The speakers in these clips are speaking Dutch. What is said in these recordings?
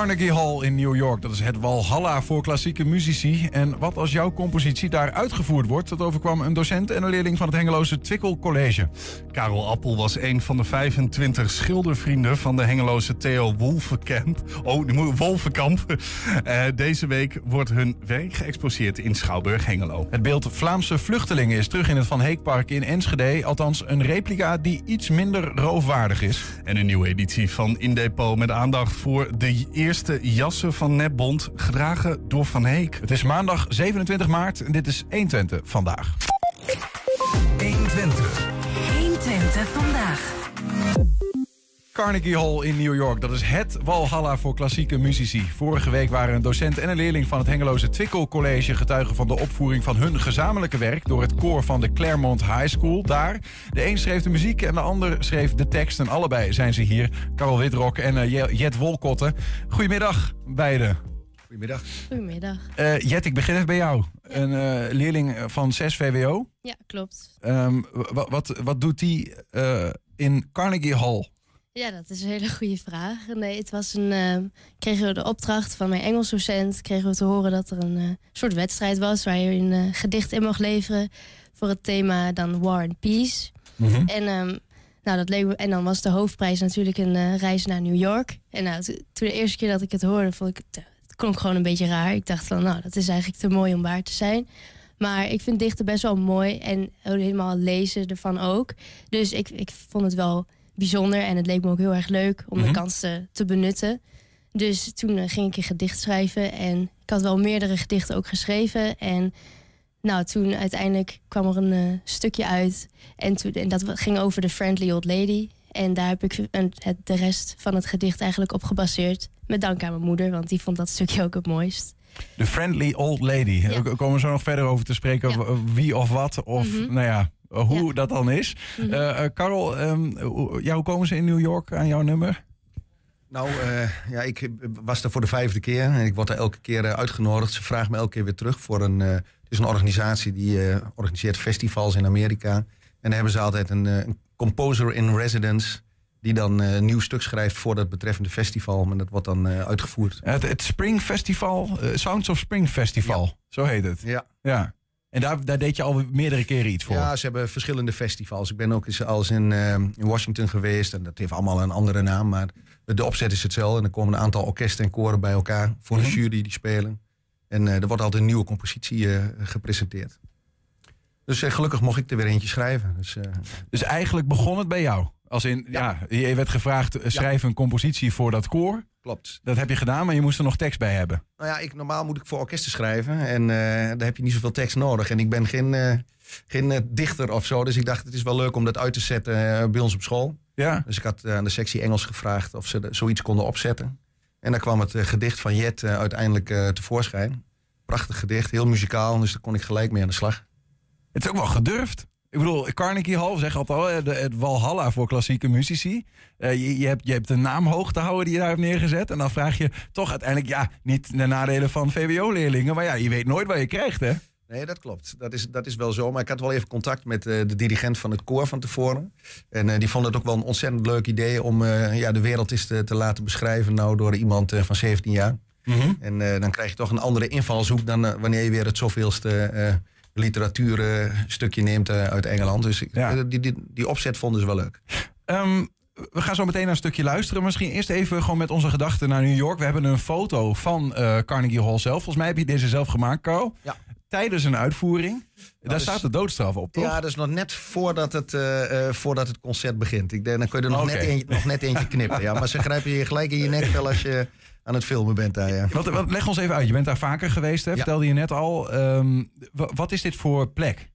Carnegie Hall in New York. Dat is het walhalla voor klassieke muzici. En wat als jouw compositie daar uitgevoerd wordt? Dat overkwam een docent en een leerling van het Hengeloze Twikkel College. Karel Appel was een van de 25 schildervrienden van de Hengeloze Theo Wolfenkamp. Oh, Wolfenkamp. Uh, deze week wordt hun werk geëxposeerd in Schouwburg Hengelo. Het beeld Vlaamse vluchtelingen is terug in het Van Heekpark in Enschede. Althans, een replica die iets minder roofwaardig is. En een nieuwe editie van Indepot met aandacht voor de eerste jassen van Netbond, gedragen door Van Heek. Het is maandag 27 maart en dit is 120 vandaag. Carnegie Hall in New York. Dat is het walhalla voor klassieke muzici. Vorige week waren een docent en een leerling van het Hengeloze Twickel College getuigen van de opvoering van hun gezamenlijke werk door het koor van de Claremont High School. Daar. De een schreef de muziek en de ander schreef de tekst. En allebei zijn ze hier. Carol Witrok en uh, Jet Wolkotten. Goedemiddag, beiden. Goedemiddag. Goedemiddag. Uh, Jet, ik begin even bij jou. Een uh, leerling van 6 VWO. Ja, klopt. Um, wat, wat doet die in Carnegie Hall? Ja, dat is een hele goede vraag. Nee, het was een. Uh, kregen we de opdracht van mijn Engelsdocent. Kregen we te horen dat er een uh, soort wedstrijd was. waar je een uh, gedicht in mocht leveren. voor het thema dan War and Peace. Mm -hmm. En. Um, nou, dat leek me, en dan was de hoofdprijs natuurlijk een reis naar New York. En nou, toen de eerste keer dat ik het hoorde, vond ik het, het klonk gewoon een beetje raar. Ik dacht van, nou, dat is eigenlijk te mooi om waar te zijn. Maar ik vind dichten best wel mooi en helemaal lezen ervan ook. Dus ik, ik vond het wel bijzonder. En het leek me ook heel erg leuk om mm -hmm. de kans te, te, benutten. Dus toen uh, ging ik een gedicht schrijven. En ik had wel meerdere gedichten ook geschreven. En nou, toen uiteindelijk kwam er een uh, stukje uit. En, toen, en dat ging over de Friendly Old Lady. En daar heb ik een, het, de rest van het gedicht eigenlijk op gebaseerd. Met dank aan mijn moeder, want die vond dat stukje ook het mooist. De Friendly Old Lady. Ja. We komen zo nog verder over te spreken. Ja. Over wie of wat. Of mm -hmm. nou ja, hoe ja. dat dan is. Mm -hmm. uh, Carol, um, ja, hoe komen ze in New York aan jouw nummer? Nou, uh, ja, ik was er voor de vijfde keer en ik word er elke keer uh, uitgenodigd. Ze vragen me elke keer weer terug voor een. het is een organisatie die organiseert festivals in Amerika. En dan hebben ze altijd een, een composer in residence die dan een nieuw stuk schrijft voor dat betreffende festival. En dat wordt dan uitgevoerd. Het, het Spring Festival, Sounds of Spring Festival, ja. zo heet het. Ja. ja. En daar, daar deed je al meerdere keren iets voor? Ja, ze hebben verschillende festivals. Ik ben ook eens als in, uh, in Washington geweest. En dat heeft allemaal een andere naam. Maar de opzet is hetzelfde. En er komen een aantal orkesten en koren bij elkaar voor een jury die spelen. En uh, er wordt altijd een nieuwe compositie uh, gepresenteerd. Dus gelukkig mocht ik er weer eentje schrijven. Dus, dus eigenlijk begon het bij jou? Als in, ja, ja je werd gevraagd, schrijf een compositie voor dat koor. Klopt. Dat heb je gedaan, maar je moest er nog tekst bij hebben. Nou ja, ik, normaal moet ik voor orkesten schrijven. En uh, daar heb je niet zoveel tekst nodig. En ik ben geen, uh, geen uh, dichter of zo. Dus ik dacht, het is wel leuk om dat uit te zetten bij ons op school. Ja. Dus ik had aan de sectie Engels gevraagd of ze zoiets konden opzetten. En daar kwam het gedicht van Jet uiteindelijk tevoorschijn. Prachtig gedicht, heel muzikaal. Dus daar kon ik gelijk mee aan de slag. Het is ook wel gedurfd. Ik bedoel, Carnegie Hall zeg altijd al, het Walhalla voor klassieke muzici. Uh, je, je, hebt, je hebt de naam hoog te houden die je daar hebt neergezet. En dan vraag je toch uiteindelijk, ja, niet de nadelen van VWO-leerlingen. Maar ja, je weet nooit wat je krijgt, hè? Nee, dat klopt. Dat is, dat is wel zo. Maar ik had wel even contact met uh, de dirigent van het koor van tevoren. En uh, die vond het ook wel een ontzettend leuk idee om ja, de wereld eens te, te laten beschrijven nou, door iemand van 17 jaar. Mm -hmm. En dan krijg je toch een andere invalshoek dan wanneer je weer het zoveelste literatuurstukje neemt uit Engeland. Dus ja. die, die, die opzet vonden ze wel leuk. Um, we gaan zo meteen naar een stukje luisteren. Misschien eerst even gewoon met onze gedachten naar New York. We hebben een foto van uh, Carnegie Hall zelf. Volgens mij heb je deze zelf gemaakt, Carl. Ja. Tijdens een uitvoering. Nou, Daar dus, staat de doodstraf op, toch? Ja, dat is nog net voordat het, uh, uh, voordat het concert begint. Ik denk, dan kun je er nog, okay. net, eentje, nog net eentje knippen. Ja. Maar ze grijpen je gelijk in je nek wel als je aan het filmen bent daar, ja. Wat, wat, leg ons even uit. Je bent daar vaker geweest, hè? Ja. vertelde je net al. Um, wat is dit voor plek?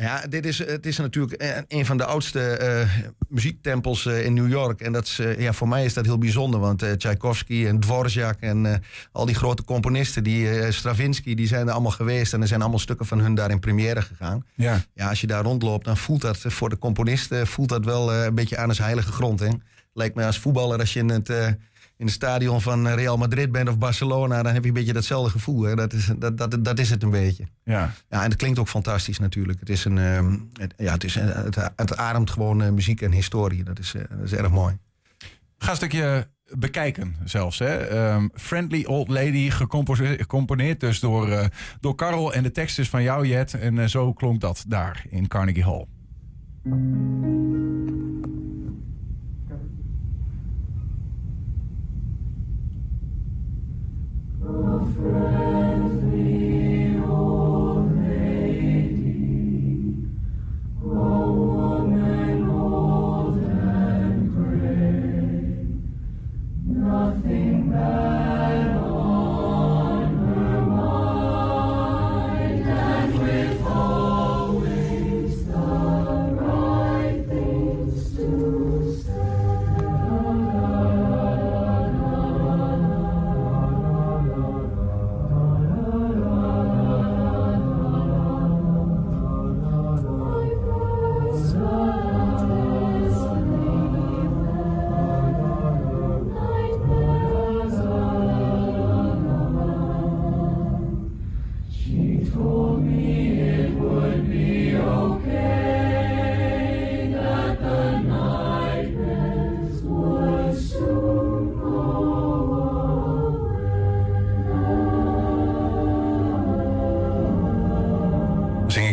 Ja, dit is, het is natuurlijk een van de oudste uh, muziektempels uh, in New York. En dat is, uh, ja, voor mij is dat heel bijzonder. Want Tchaikovsky en Dvorak en al die grote componisten, die, Stravinsky, die zijn er allemaal geweest. En er zijn allemaal stukken van hun daar in première gegaan. Ja. ja als je daar rondloopt, dan voelt dat voor de componisten voelt dat wel een beetje aan als heilige grond. Hè? Lijkt me als voetballer, als je in het in het stadion van Real Madrid bent of Barcelona, dan heb je een beetje datzelfde gevoel. Hè? Dat, is, dat, dat, dat is het een beetje. Ja. ja, en het klinkt ook fantastisch natuurlijk. Het, is een, um, het, ja, het, is, het, het ademt gewoon uh, muziek en historie. Dat is, uh, dat is erg mooi. Gaan een stukje bekijken zelfs. Hè? Ehm, Friendly Old Lady, gecomponeerd dus door, uh, door Karel. En de tekst is van jou, Jet. En zo klonk dat daar in Carnegie Hall. friendly.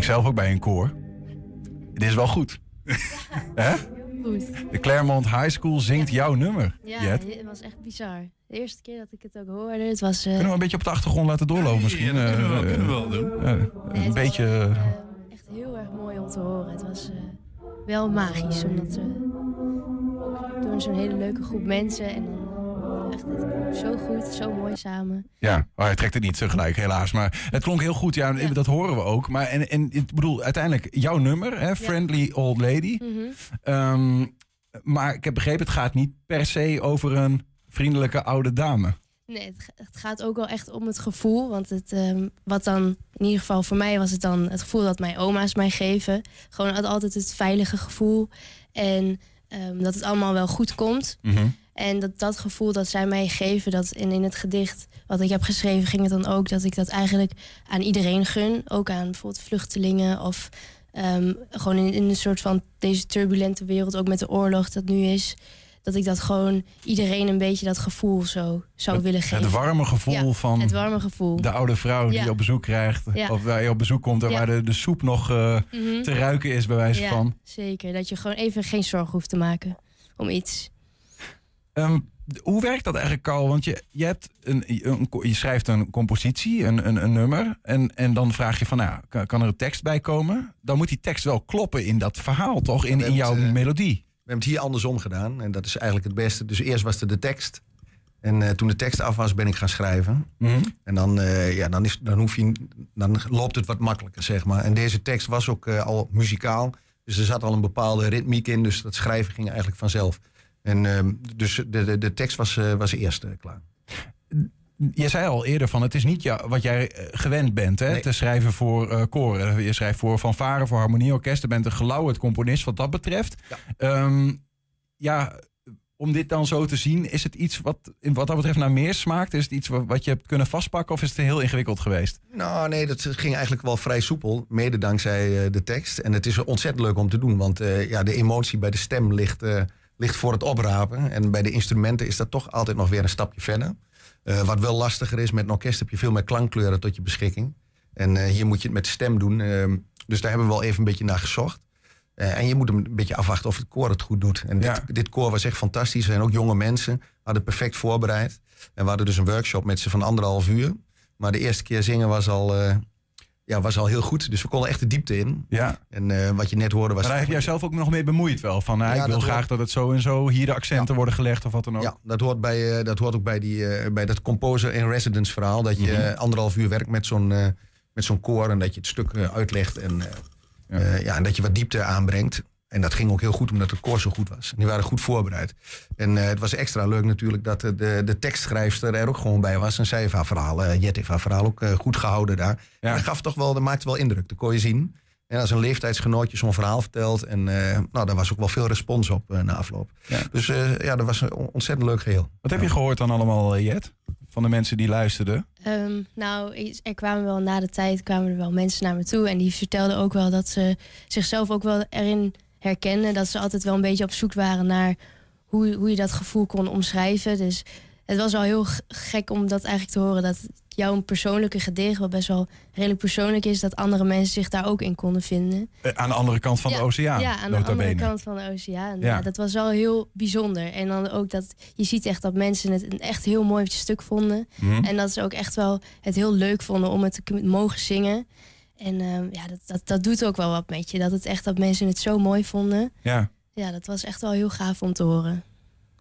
Zelf ook bij een koor. Het is wel goed. Hè? Goed. De Claremont High School zingt jouw nummer. Ja, het was echt bizar. De eerste keer dat ik het ook hoorde, het was... Uh... Kunnen we een beetje op de achtergrond laten doorlopen misschien? Ja, dat kunnen we wel, kunnen we wel doen. Uh, een beetje... Was, uh, echt heel erg mooi om te horen. Het was wel magisch, omdat we door zo'n hele leuke groep mensen en dan echt het zo goed, zo mooi samen. Ja, oh, hij trekt het niet tegelijk helaas. Maar het klonk heel goed, ja, dat horen we ook. Maar en, en ik bedoel, uiteindelijk jouw nummer, hè, Friendly Old Lady. Mhm. um, maar ik heb begrepen, het gaat niet per se over een vriendelijke oude dame. Nee, het, het gaat ook wel echt om het gevoel. Want het, um, wat dan, in ieder geval voor mij was het dan het gevoel dat mijn oma's mij geven. Gewoon altijd het veilige gevoel. En um, dat het allemaal wel goed komt. Mm -hmm. En dat, dat gevoel dat zij mij geven, dat in, in het gedicht wat ik heb geschreven, ging het dan ook dat ik dat eigenlijk aan iedereen gun. Ook aan bijvoorbeeld vluchtelingen of um, gewoon in, in een soort van deze turbulente wereld, ook met de oorlog dat nu is. Dat ik dat gewoon iedereen een beetje dat gevoel zo zou het, willen geven. Het warme gevoel ja, van het warme gevoel. de oude vrouw die Ja. op bezoek krijgt. Ja. Of waar je op bezoek komt en waar de, de soep nog eh, Mhm. te ruiken is, bij wijze Ja, van. zeker. Dat je gewoon even geen zorgen hoeft te maken om iets. Ehm, hoe werkt dat eigenlijk, Carl? Want je, je, hebt een, een, je schrijft een compositie, een, een, een nummer. En, en dan vraag je van, nou, kan, kan er een tekst bij komen? Dan moet die tekst wel kloppen in dat verhaal, toch? In, in jouw eh, melodie. We hebben het hier andersom gedaan. En dat is eigenlijk het beste. Dus eerst was er de tekst. En eh, toen de tekst af was, ben ik gaan schrijven. Mhm. En dan, eh, ja, dan, is, dan, hoef je, dan loopt het wat makkelijker, zeg maar. En deze tekst was ook al muzikaal. Dus er zat al een bepaalde ritmiek in. Dus dat schrijven ging eigenlijk vanzelf. En ehm, dus de, de, de tekst was, eh, was eerst eh, klaar. Je zei al eerder van, het is niet jou, wat jij eh, gewend bent, hè? Nee. Te schrijven voor koren. Je schrijft voor fanfare, voor harmonieorkest. Je bent een gelauwerd componist wat dat betreft. Ja. Ehm, ja, om dit dan zo te zien, is het iets wat, wat dat betreft naar meer smaakt? Is het iets wat, wat je hebt kunnen vastpakken of is het heel ingewikkeld geweest? Nou, nee, dat ging eigenlijk wel vrij soepel. Mede dankzij de tekst. En het is ontzettend leuk om te doen. Want ja, de emotie bij de stem ligt, ligt voor het oprapen. En bij de instrumenten is dat toch altijd nog weer een stapje verder. Eh, wat wel lastiger is, met een orkest heb je veel meer klankkleuren tot je beschikking. En eh, hier moet je het met de stem doen. Eh, dus daar hebben we wel even een beetje naar gezocht. Eh, en je moet hem een beetje afwachten of het koor het goed doet. En dit, Ja. dit koor was echt fantastisch. En ook jonge mensen hadden perfect voorbereid. En we hadden dus een workshop met ze van anderhalf uur. Maar de eerste keer zingen was al, ja, was al heel goed. Dus we konden echt de diepte in. Ja, En eh, wat je net hoorde was... maar daar heb jij zelf ook nog mee bemoeid wel. Van, Ja, ik wil graag hoort- dat het zo en zo hier de accenten worden gelegd of wat dan ook. Ja, dat hoort, bij, eh, dat hoort ook bij, die, eh, bij dat composer in residence verhaal. Dat je Mhm. eh, anderhalf uur werkt met zo'n eh, met zo'n koor. En dat je het stuk eh, uitlegt. En, eh, eh, ja, en dat je wat diepte aanbrengt. En dat ging ook heel goed omdat het koor zo goed was. En die waren goed voorbereid. En eh, het was extra leuk natuurlijk dat eh, de, de tekstschrijfster er ook gewoon bij was. En zij heeft haar verhaal, eh, Jet heeft haar verhaal ook eh, goed gehouden daar. Ja. En dat, gaf toch wel, dat maakte wel indruk, dat kon je zien. En als een leeftijdsgenootje zo'n verhaal vertelt. En eh, nou, daar was ook wel veel respons op na afloop. Ja. Dus eh, ja, dat was een on- ontzettend leuk geheel. Wat heb je gehoord dan allemaal, Jet? Van de mensen die luisterden? Ehm, nou, er kwamen wel na de tijd kwamen er wel mensen naar me toe. En die vertelden ook wel dat ze zichzelf ook wel erin herkenden. Dat ze altijd wel een beetje op zoek waren naar hoe, hoe je dat gevoel kon omschrijven. Dus het was al heel gek om dat eigenlijk te horen. Dat jouw persoonlijke gedicht, wat best wel redelijk persoonlijk is, dat andere mensen zich daar ook in konden vinden. Eh, aan de andere kant van ja, de oceaan. Ja, aan de andere bene. kant van de oceaan. Ja. Ja. dat was wel heel bijzonder. En dan ook dat je ziet echt dat mensen het een echt heel mooi stuk vonden. Mhm. En dat ze ook echt wel het heel leuk vonden om het te mogen zingen. En ehm, ja, dat, dat, dat doet ook wel wat met je. Dat het echt dat mensen het zo mooi vonden. Ja. Ja, dat was echt wel heel gaaf om te horen.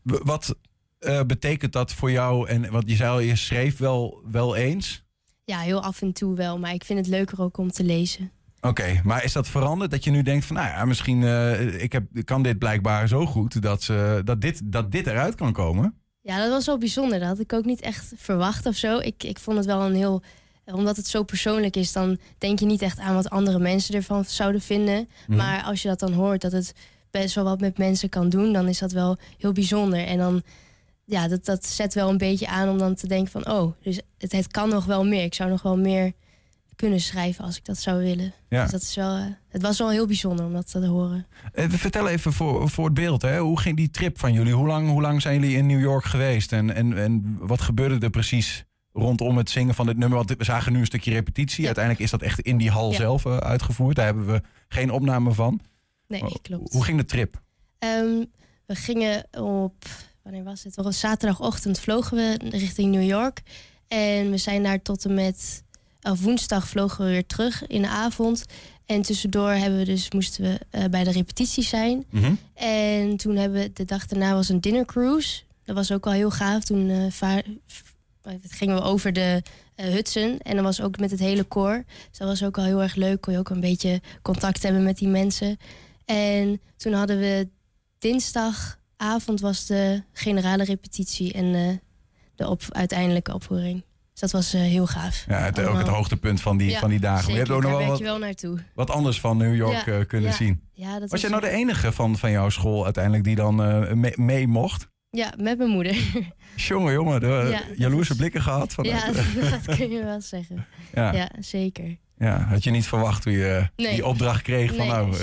Wat eh, betekent dat voor jou? En wat je zei al, je schreef wel, wel eens. Ja, heel af en toe wel. Maar ik vind het leuker ook om te lezen. Oké, maar is dat veranderd? Dat je nu denkt van, nou ja, misschien eh, ik heb, kan dit blijkbaar zo goed dat, ze, dat, dit, dat dit eruit kan komen. Ja, dat was wel bijzonder. Dat had ik ook niet echt verwacht of zo. Ik, ik vond het wel een heel... Omdat het zo persoonlijk is, dan denk je niet echt aan wat andere mensen ervan zouden vinden. Mhm. Maar als je dat dan hoort, dat het best wel wat met mensen kan doen, dan is dat wel heel bijzonder. En dan, ja, dat, dat zet wel een beetje aan om dan te denken van, oh, dus het, het kan nog wel meer. Ik zou nog wel meer kunnen schrijven als ik dat zou willen. Ja. Dus dat is wel, eh, het was wel heel bijzonder om dat te horen. Eh, vertel even voor, voor het beeld, hè? hoe ging die trip van jullie? Hoe lang, hoe lang zijn jullie in New York geweest? En, en, en wat gebeurde er precies rondom het zingen van dit nummer? Want we zagen nu een stukje repetitie. Uiteindelijk is dat echt in die hal zelf eh, uitgevoerd. Daar hebben we geen opname van. Nee, klopt. Hoe ging de trip? Ehm, we gingen op, wanneer was het? Op zaterdagochtend vlogen we richting New York. En we zijn daar tot en met, of woensdag vlogen we weer terug in de avond. En tussendoor hebben we dus, moesten we eh, bij de repetitie zijn. Mhm. En toen hebben we, de dag daarna was een dinner cruise. Dat was ook wel heel gaaf. Toen eh, v- gingen we over de eh, Hudson. En dan was ook met het hele koor. Dus dat was ook wel heel erg leuk. Kon je ook een beetje contact hebben met die mensen. En toen hadden we dinsdagavond was de generale repetitie en eh, de op, uiteindelijke opvoering. Dus dat was eh, heel gaaf. Ja, het, ook het hoogtepunt van die, Ja, van die dagen. Maar je hebt Zeker, ook nog wel je wel naartoe. wat anders van New York Ja, eh, kunnen ja. zien. Ja, dat Was jij nou de enige van, van jouw school uiteindelijk die dan eh, mee, mee mocht? Ja, met mijn moeder. Jongen, jongen, de Ja, jaloerse is- blikken gehad. Van, ja, dat kun je wel zeggen. ja. Ja, zeker. Ja, had je niet verwacht toen je Nee. die opdracht kreeg van Nee, nou,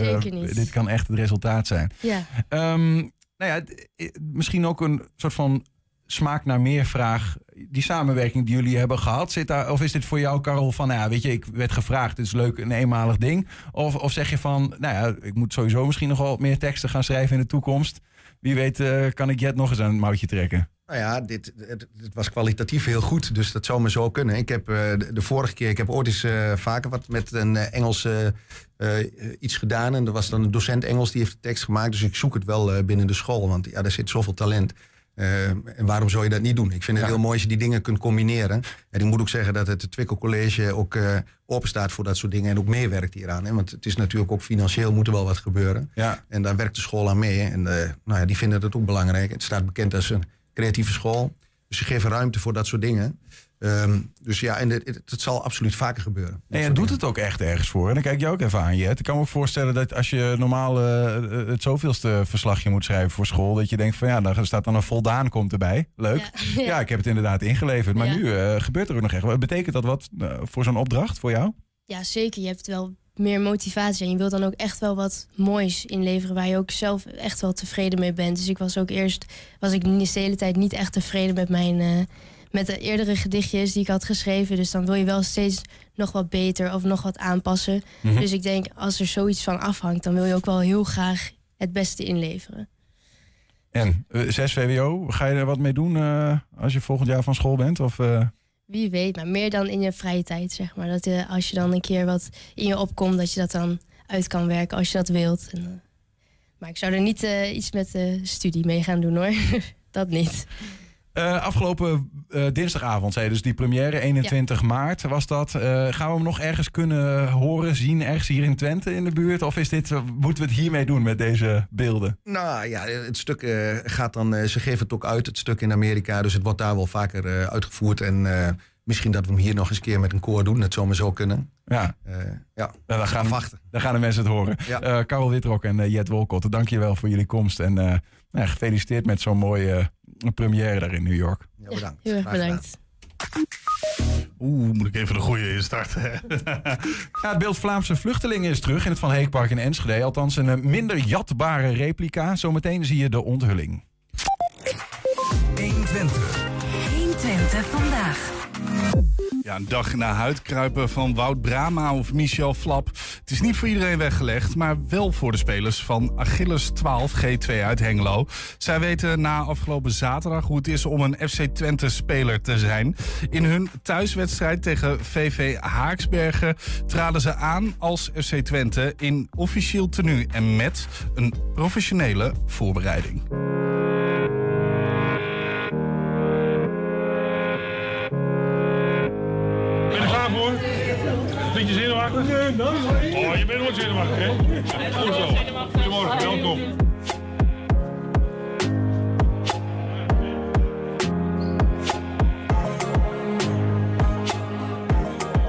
eh, dit kan echt het resultaat zijn. Ja. Ehm, nou ja, eh, misschien ook een soort van smaak naar meer vraag. Die samenwerking die jullie hebben gehad, zit daar, of is dit voor jou, Karel, van nou ja, weet je, ik werd gevraagd, het is leuk, een eenmalig ding. Of, of zeg je van, nou ja, ik moet sowieso misschien nog wel wat meer teksten gaan schrijven in de toekomst. Wie weet, eh, kan ik Jet nog eens aan het mouwtje trekken. Nou ja, dit, het, was kwalitatief heel goed, dus dat zou me zo kunnen. Ik heb eh, de, vorige keer, ik heb ooit eens eh, vaker wat met een Engels eh, iets gedaan. En er was dan een docent Engels die heeft de tekst gemaakt. Dus ik zoek het wel binnen de school, want ja, daar zit zoveel talent. Eh, en waarom zou je dat niet doen? Ik vind het Ja. heel mooi als je die dingen kunt combineren. En ik moet ook zeggen dat het Twickel College ook eh open staat voor dat soort dingen. En ook meewerkt hieraan. Hè? Want het is natuurlijk ook financieel moet er wel wat gebeuren. Ja, En daar werkt de school aan mee. En eh, nou ja, die vinden dat ook belangrijk. Het staat bekend als een creatieve school. Dus ze geven ruimte voor dat soort dingen. Ehm, dus ja, en het, het, het zal absoluut vaker gebeuren. en je doet het ook echt ergens voor. En dan kijk je ook even aan, Jet. Ik kan me ook voorstellen dat als je normaal eh, het zoveelste verslagje moet schrijven voor school, dat je denkt van ja, daar staat dan een voldaan komt erbij. Leuk. Ja. Ja, ik heb het inderdaad ingeleverd. Maar Ja. nu eh, gebeurt er ook nog echt. wat. Betekent dat wat eh, voor zo'n opdracht voor jou? ja, zeker. Je hebt wel meer motivatie. En je wilt dan ook echt wel wat moois inleveren waar je ook zelf echt wel tevreden mee bent. Dus ik was ook eerst, was ik niet de hele tijd niet echt tevreden met mijn, eh, met de eerdere gedichtjes die ik had geschreven. Dus dan wil je wel steeds nog wat beter of nog wat aanpassen. Mhm. Dus ik denk, als er zoiets van afhangt, dan wil je ook wel heel graag het beste inleveren. En eh, 6 VWO, ga je er wat mee doen eh, als je volgend jaar van school bent? Of, eh, Wie weet, maar meer dan in je vrije tijd, zeg maar. Dat je, als je dan een keer wat in je opkomt, dat je dat dan uit kan werken als je dat wilt. En, eh, maar ik zou er niet eh, iets met de studie mee gaan doen hoor. dat niet. Eh, afgelopen eh, dinsdagavond, zei je dus die première, 21 maart was dat. Eh, gaan we hem nog ergens kunnen horen, zien, ergens hier in Twente in de buurt? Of is dit, moeten we het hiermee doen met deze beelden? Nou ja, het stuk eh, gaat dan. ze geven het ook uit, het stuk in Amerika. Dus het wordt daar wel vaker eh, uitgevoerd. En eh, misschien dat we hem hier nog eens een keer met een koor doen. Dat zou maar zo kunnen. Ja, Eh, ja, dan gaan, wachten. dan gaan de mensen het horen. Ja. Eh Karel Witrok en Jet Wolkot, dank je wel voor jullie komst. En eh, nou, gefeliciteerd met zo'n mooie een première daar in New York. Ja, bedankt. heel erg bedankt. Oeh, moet ik even de goede instarten. ja, het beeld Vlaamse vluchtelingen is terug in het Van Heekpark in Enschede. Althans, een eh, minder jatbare replica. Zometeen zie je de onthulling. 120. 120 vandaag. Een dag na huidkruipen van Wout Brama of Michel Flap. Het is niet voor iedereen weggelegd, maar wel voor de spelers van Achilles 12 G2 uit Hengelo. Zij weten na afgelopen zaterdag hoe het is om een FC Twente-speler te zijn. In hun thuiswedstrijd tegen VV Haaksbergen traden ze aan als FC Twente in officieel tenue en met een professionele voorbereiding. Nee, Oh, je bent nooit zenuwachtig, hè? Goed zo. Goedemorgen, welkom.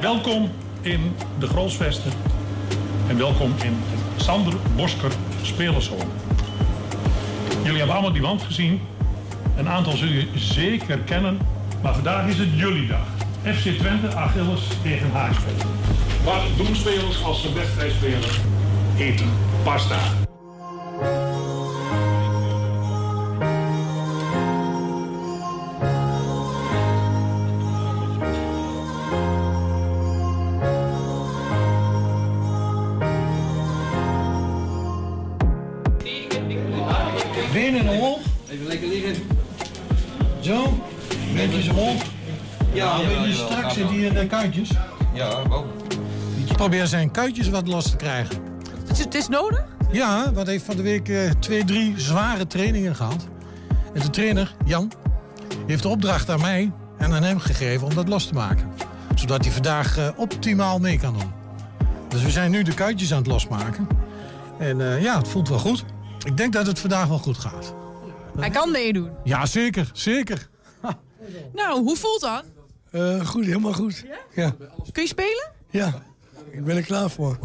Welkom in de Grolsvesten en welkom in het Sander Bosker Spelershome. Jullie hebben allemaal die wand gezien. Een aantal zullen jullie zeker kennen, maar vandaag is het jullie dag. FC Twente, Achilles tegen Haaksbergen. Wat doen spelers als ze wedstrijd spelen? Eten, pasta. Benen omhoog. Even lekker liggen. Zo. Netjes omhoog. Ja, een beetje strak zit hier in de kuitjes. Ja, wel. Probeer zijn kuitjes wat los te krijgen. Het is, het is nodig? Ja, wat heeft van de week eh, twee, drie zware trainingen gehad. En de trainer, Jan, heeft de opdracht aan mij en aan hem gegeven om dat los te maken. Zodat hij vandaag eh, optimaal mee kan doen. Dus we zijn nu de kuitjes aan het losmaken. En eh, ja, het voelt wel goed. Ik denk dat het vandaag wel goed gaat. Hij kan meedoen. Ja, zeker, zeker. Nou, hoe voelt dat? Eh, goed, helemaal goed. Ja? Kun je spelen? Ja, ik ben er klaar voor.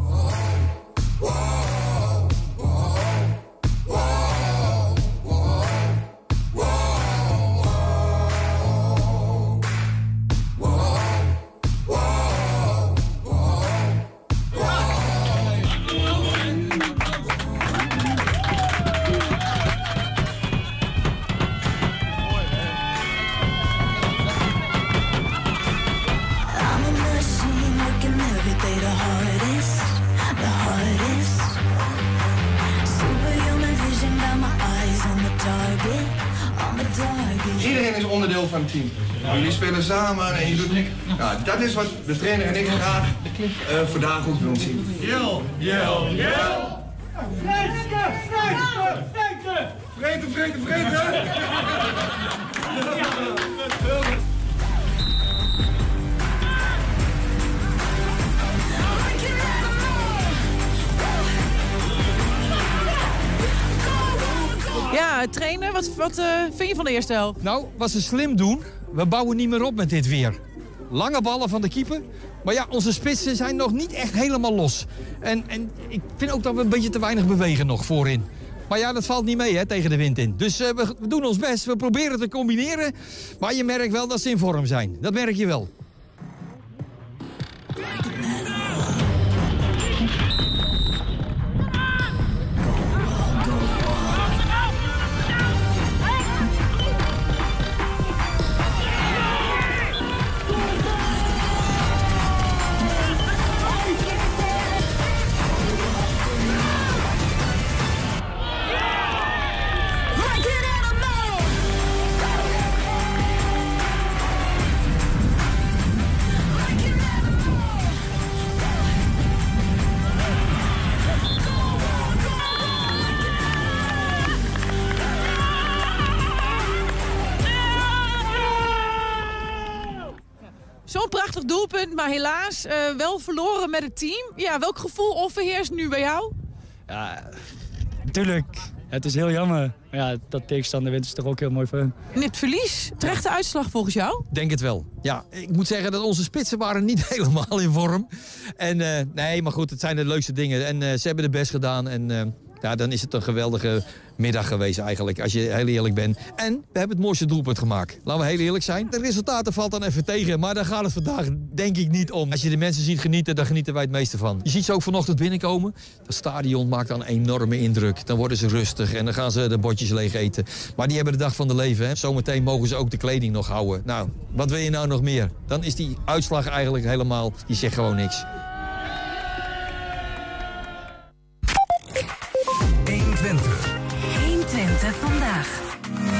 Iedereen is onderdeel van het team. Jullie spelen samen en je doet... Nou, dat is wat de trainer en ik graag eh, vandaag ook willen zien. Jel, jel, jel! Vreten, vreten, vreten! Vreten, vreten, vreten! Ja, trainer, wat, wat eh, vind je van de eerste helft? Nou, wat ze slim doen, we bouwen niet meer op met dit weer. Lange ballen van de keeper. Maar ja, onze spitsen zijn nog niet echt helemaal los. En, en ik vind ook dat we een beetje te weinig bewegen nog voorin. Maar ja, dat valt niet mee hè, tegen de wind in. Dus eh, we, we doen ons best, we proberen te combineren. Maar je merkt wel dat ze in vorm zijn. Dat merk je wel. Prachtig doelpunt, maar helaas eh, wel verloren met het team. Ja, welk gevoel overheerst nu bij jou? Ja, natuurlijk. Het is heel jammer. Maar ja, dat tegenstander wint is toch ook heel mooi voor hen. Net verlies. Terechte uitslag volgens jou? Denk het wel. Ja, ik moet zeggen dat onze spitsen waren niet helemaal in vorm. En eh, nee, maar goed, het zijn de leukste dingen. En eh, ze hebben de best gedaan. En eh, Ja, dan is het een geweldige middag geweest eigenlijk, als je heel eerlijk bent. En we hebben het mooiste doelpunt gemaakt. Laten we heel eerlijk zijn. De resultaten valt dan even tegen, maar daar gaat het vandaag denk ik niet om. Als je de mensen ziet genieten, dan genieten wij het meeste van. Je ziet ze ook vanochtend binnenkomen. Dat stadion maakt dan een enorme indruk. Dan worden ze rustig en dan gaan ze de bordjes leeg eten. Maar die hebben de dag van de leven. Hè. Zometeen mogen ze ook de kleding nog houden. Nou, wat wil je nou nog meer? Dan is die uitslag eigenlijk helemaal, die zegt gewoon niks.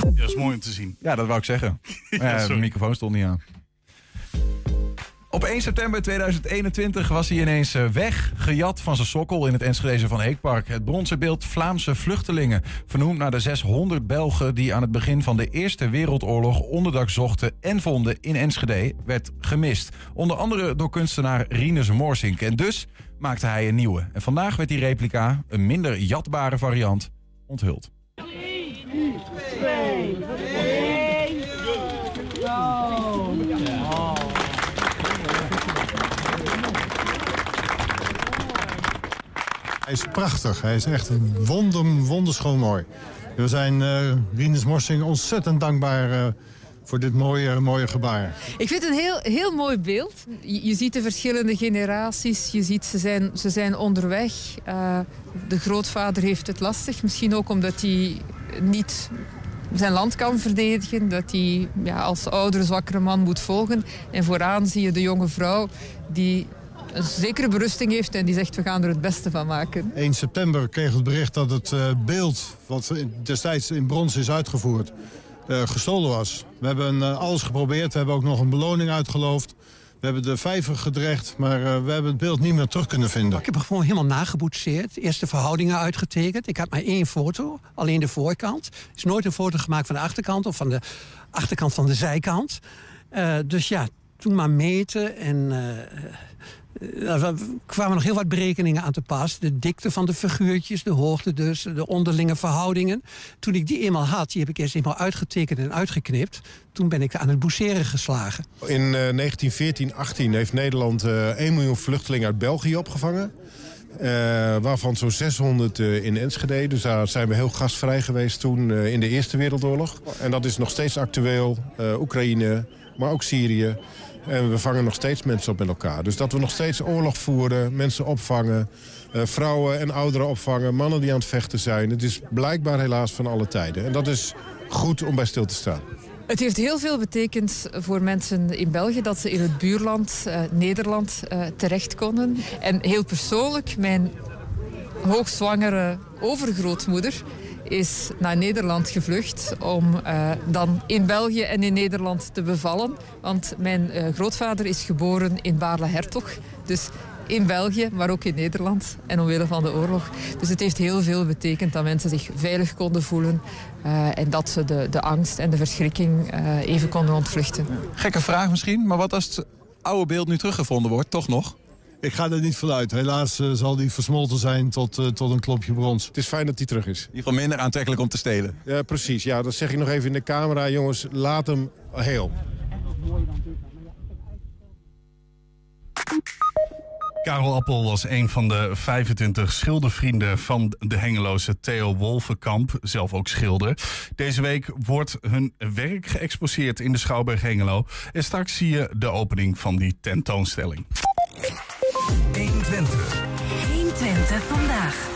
Dat is mooi om te zien. Ja, dat wou ik zeggen. Ja, de microfoon stond niet aan. Op 1 september 2021 was hij ineens eh, weg, gejat van zijn sokkel in het Enschedeze van Heekpark. Het bronzen beeld Vlaamse vluchtelingen, vernoemd naar de 600 Belgen die aan het begin van de Eerste Wereldoorlog onderdak zochten en vonden in Enschede, werd gemist. Onder andere door kunstenaar Rinus Moorsink. En dus maakte hij een nieuwe. En vandaag werd die replica, een minder jatbare variant, onthuld. Hij is prachtig. Hij is echt wonder, wonderschoon mooi. We zijn Rinus Morsing ontzettend dankbaar eh, voor dit mooie, mooie gebaar. Ik vind het een heel, heel mooi beeld. Je, je ziet de verschillende generaties. Je ziet ze zijn, ze zijn onderweg. Eh, de grootvader heeft het lastig. Misschien ook omdat hij niet zijn land kan verdedigen. Dat hij ja, als oudere, zwakkere man moet volgen. En vooraan zie je de jonge vrouw die een zekere berusting heeft en die zegt we gaan er het beste van maken. 1 september kreeg het bericht dat het eh, beeld... wat destijds in brons is uitgevoerd, eh, gestolen was. We hebben eh, alles geprobeerd. We hebben ook nog een beloning uitgeloofd. We hebben de vijver gedreigd, maar eh, we hebben het beeld niet meer terug kunnen vinden. Ik heb hem gewoon helemaal nageboetseerd. Eerst de verhoudingen uitgetekend. Ik had maar één foto, alleen de voorkant. Er is nooit een foto gemaakt van de achterkant of van de achterkant van de zijkant. Eh, dus ja, toen maar meten en... eh, er kwamen nog heel wat berekeningen aan te pas. De dikte van de figuurtjes, de hoogte dus, de onderlinge verhoudingen. Toen ik die eenmaal had, die heb ik eerst eenmaal uitgetekend en uitgeknipt. Toen ben ik aan het boetseren geslagen. In eh 1914-18 heeft Nederland eh 1 miljoen vluchtelingen uit België opgevangen. Eh, waarvan zo'n 600 eh, in Enschede. Dus daar zijn we heel gastvrij geweest toen eh, in de Eerste Wereldoorlog. En dat is nog steeds actueel. Eh, Oekraïne, maar ook Syrië. En we vangen nog steeds mensen op met elkaar. Dus dat we nog steeds oorlog voeren, mensen opvangen... eh, vrouwen en ouderen opvangen, mannen die aan het vechten zijn. Het is blijkbaar helaas van alle tijden. En dat is goed om bij stil te staan. Het heeft heel veel betekend voor mensen in België dat ze in het buurland eh, Nederland eh, terecht konden. En heel persoonlijk, mijn hoogzwangere overgrootmoeder is naar Nederland gevlucht om eh, dan in België en in Nederland te bevallen. Want mijn eh, grootvader is geboren in Baarle-Hertog. Dus in België, maar ook in Nederland. En omwille van de oorlog. Dus het heeft heel veel betekend dat mensen zich veilig konden voelen. eh, en dat ze de, de angst en de verschrikking even konden ontvluchten. Gekke vraag misschien, maar wat als het oude beeld nu teruggevonden wordt, toch nog? Ik ga er niet vanuit. Helaas eh, zal die versmolten zijn tot, eh, tot een klopje brons. Het is fijn dat hij terug is. In ieder geval minder aantrekkelijk om te stelen. Ja, precies. Ja, dat zeg ik nog even in de camera. Jongens, laat hem heel. Karel Appel was een van de 25 schildervrienden van de Hengeloze Theo Wolvenkamp, zelf ook schilder. Deze week wordt hun werk geëxposeerd in de Schouwburg Hengelo. En straks zie je de opening van die tentoonstelling. 120. 120 vandaag.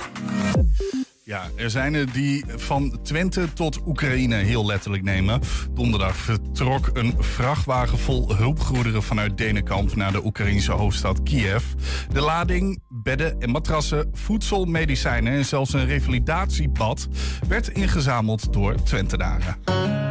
Ja, er zijn er die van Twente tot Oekraïne heel letterlijk nemen. Donderdag vertrok een vrachtwagen vol hulpgoederen vanuit Denenkamp naar de Oekraïnse hoofdstad Kiev. De lading, bedden en matrassen, voedsel, medicijnen en zelfs een revalidatiebad werd ingezameld door Twentenaren.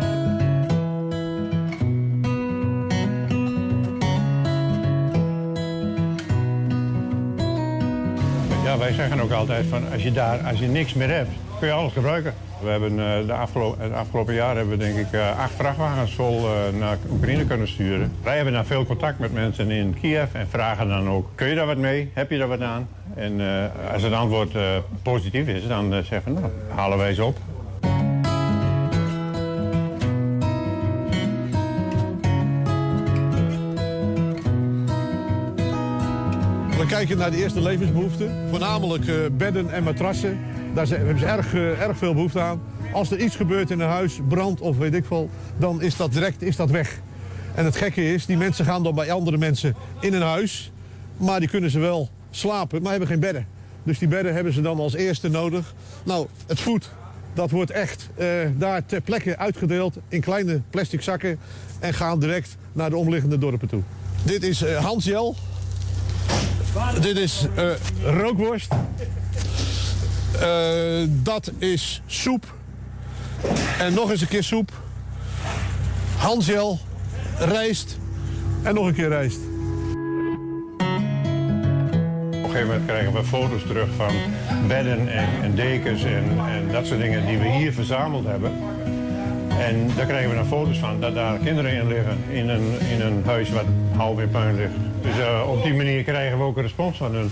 Wij zeggen ook altijd van als je daar, als je niks meer hebt, kun je alles gebruiken. We hebben eh, de afgelopen, afgelopen jaar hebben we denk ik eh, acht vrachtwagens vol eh, naar Oekraïne kunnen sturen. Wij hebben dan veel contact met mensen in Kiev en vragen dan ook, kun je daar wat mee? Heb je daar wat aan? En als het antwoord positief is, dan zeggen we, nou, halen wij ze op. kijken naar de eerste levensbehoeften. Voornamelijk eh, bedden en matrassen. Daar zijn- hebben ze erg, eh, erg veel behoefte aan. Als er iets gebeurt in een huis, brand of weet ik veel, dan is dat direct is dat weg. En het gekke is, die mensen gaan dan bij andere mensen in een huis. Maar die kunnen ze wel slapen, maar hebben geen bedden. Dus die bedden hebben ze dan als eerste nodig. Nou, het voed, dat wordt echt eh, daar ter plekke uitgedeeld in kleine plastic zakken. En gaan direct naar de omliggende dorpen toe. Dit is eh Hansjel. Dit is eh, rookworst. Eh, dat is soep. En nog eens een keer soep. Hansjel, rijst en nog een keer rijst. Op een gegeven moment krijgen we foto's terug van bedden en, en dekens en, en dat soort dingen die we hier verzameld hebben. En daar krijgen we dan foto's van dat daar kinderen in liggen in een, in een huis wat half in puin ligt. Dus eh, op die manier krijgen we ook een respons van hun.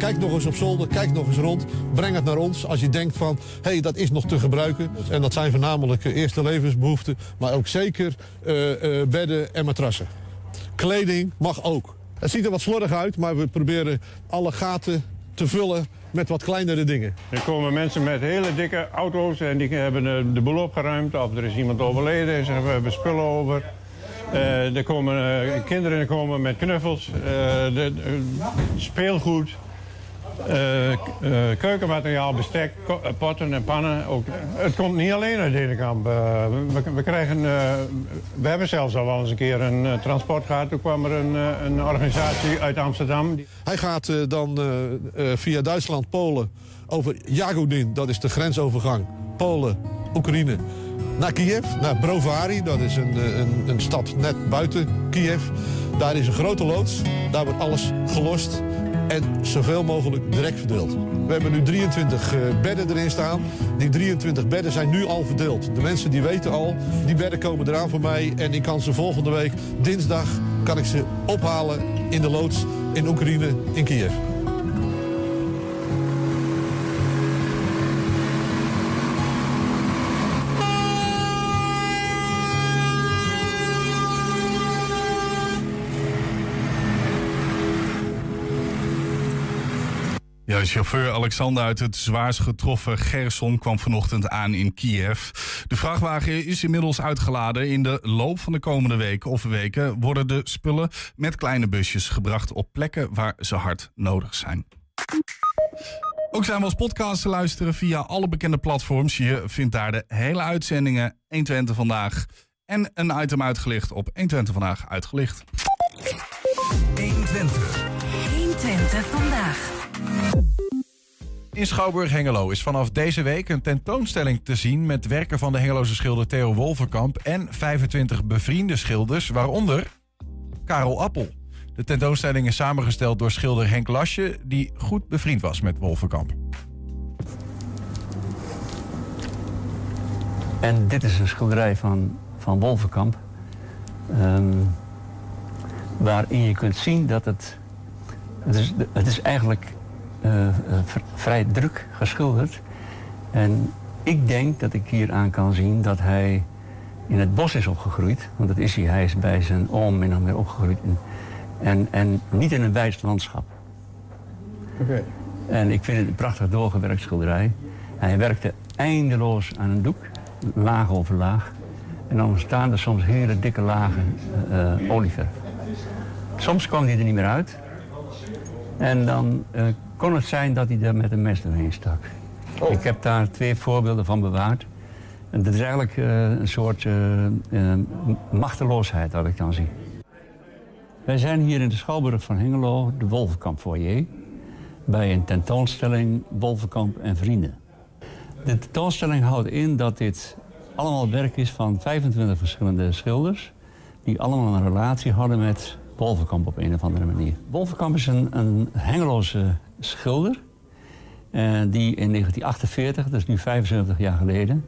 Kijk nog eens op zolder, kijk nog eens rond. Breng het naar ons als je denkt van, hé, hey, dat is nog te gebruiken. En dat zijn voornamelijk eh, eerste levensbehoeften, maar ook zeker eh, eh, bedden en matrassen. Kleding mag ook. Het ziet er wat slordig uit, maar we proberen alle gaten te vullen met wat kleinere dingen. Er komen mensen met hele dikke auto's en die hebben de boel opgeruimd. Of er is iemand overleden en we hebben spullen over. Er komen kinderen komen met knuffels, de- speelgoed, eh, keukenmateriaal, bestek, potten en pannen. Ook, het komt niet alleen uit Denenkamp. Eh, we, we, krijgen, we hebben zelfs al wel eens een keer een transport gehad. Toen kwam er een, een organisatie uit Amsterdam. Hij gaat dan via Duitsland, Polen, over Jagodin, dat is de grensovergang. Polen, Oekraïne, naar Kiev, naar Brovary, dat is een, een, een stad net buiten Kiev. Daar is een grote loods, daar wordt alles gelost en zoveel mogelijk direct verdeeld. We hebben nu 23 eh, bedden erin staan. Die 23 bedden zijn nu al verdeeld. De mensen die weten al, die bedden komen eraan voor mij en ik kan ze volgende week, dinsdag, kan ik ze ophalen in de loods in Oekraïne, in Kiev. Ja, chauffeur Alexander uit het zwaarst getroffen Gerson kwam vanochtend aan in Kiev. De vrachtwagen is inmiddels uitgeladen. In de loop van de komende weken of weken worden de spullen met kleine busjes gebracht op plekken waar ze hard nodig zijn. Ook zijn we als podcast te luisteren via alle bekende platforms. Je vindt daar de hele uitzendingen 120 vandaag en een item uitgelicht op 120 vandaag uitgelicht. 120. 120 vandaag. In Schouwburg-Hengelo is vanaf deze week een tentoonstelling te zien... met werken van de Hengeloze schilder Theo Wolverkamp... en 25 bevriende schilders, waaronder Karel Appel. De tentoonstelling is samengesteld door schilder Henk Lasje... die goed bevriend was met Wolverkamp. En dit is een schilderij van, van Wolvenkamp. ehm, waarin je kunt zien dat het. Het is, het is eigenlijk vrij druk geschilderd. En ik denk dat ik hier aan kan zien dat hij in het bos is opgegroeid. Want dat is hij. Hij is bij zijn oom min of meer opgegroeid. En, en, en niet in een wijs landschap. En ik vind het een prachtig doorgewerkt schilderij. Hij werkte eindeloos aan een doek, laag over laag. En dan ontstaan er soms hele dikke lagen eh, eh, olieverf. Soms kwam hij er niet meer uit. En dan eh, kon het zijn dat hij er met een mes doorheen stak. Ik heb daar twee voorbeelden van bewaard. En dat is eigenlijk eh, een soort eh, machteloosheid dat ik dan zie. Wij zijn hier in de Schouwburg van Hengelo, de Wolvenkamp foyer, bij een tentoonstelling Wolvenkamp en Vrienden. De tentoonstelling houdt in dat dit allemaal werk is van 25 verschillende schilders, die allemaal een relatie hadden met Wolvenkamp op een of andere manier. Wolvenkamp is een, een Hengeloze schilder, eh, die in 1948, dat is nu 75 jaar geleden,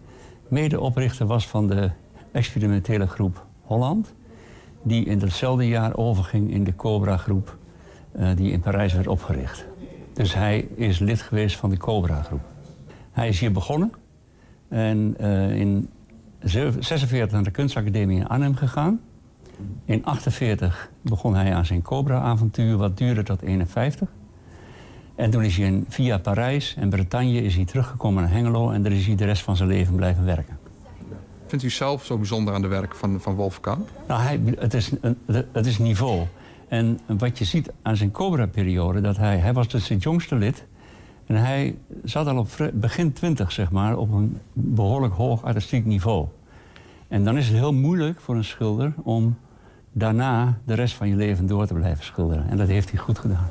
medeoprichter was van de experimentele groep Holland die in datzelfde jaar overging in de Cobra-groep eh, die in Parijs werd opgericht. Dus hij is lid geweest van de Cobra-groep. Hij is hier begonnen en eh, in 46 naar de kunstacademie in Arnhem gegaan. In 48 begon hij aan zijn Cobra-avontuur, wat duurde tot 51. En toen is hij in, via Parijs en Bretagne is hij teruggekomen naar Hengelo... en daar is hij de rest van zijn leven blijven werken. Vindt u zelf zo bijzonder aan de werk van, van Wolfkamp? Nou, hij, het, is, een- het is niveau. En wat je ziet aan zijn Cobra-periode, dat hij, hij was dus het jongste lid. En hij zat al op begin twintig, zeg maar, op een behoorlijk hoog artistiek niveau. En dan is het heel moeilijk voor een schilder om daarna de rest van je leven door te blijven schilderen. En dat heeft hij goed gedaan.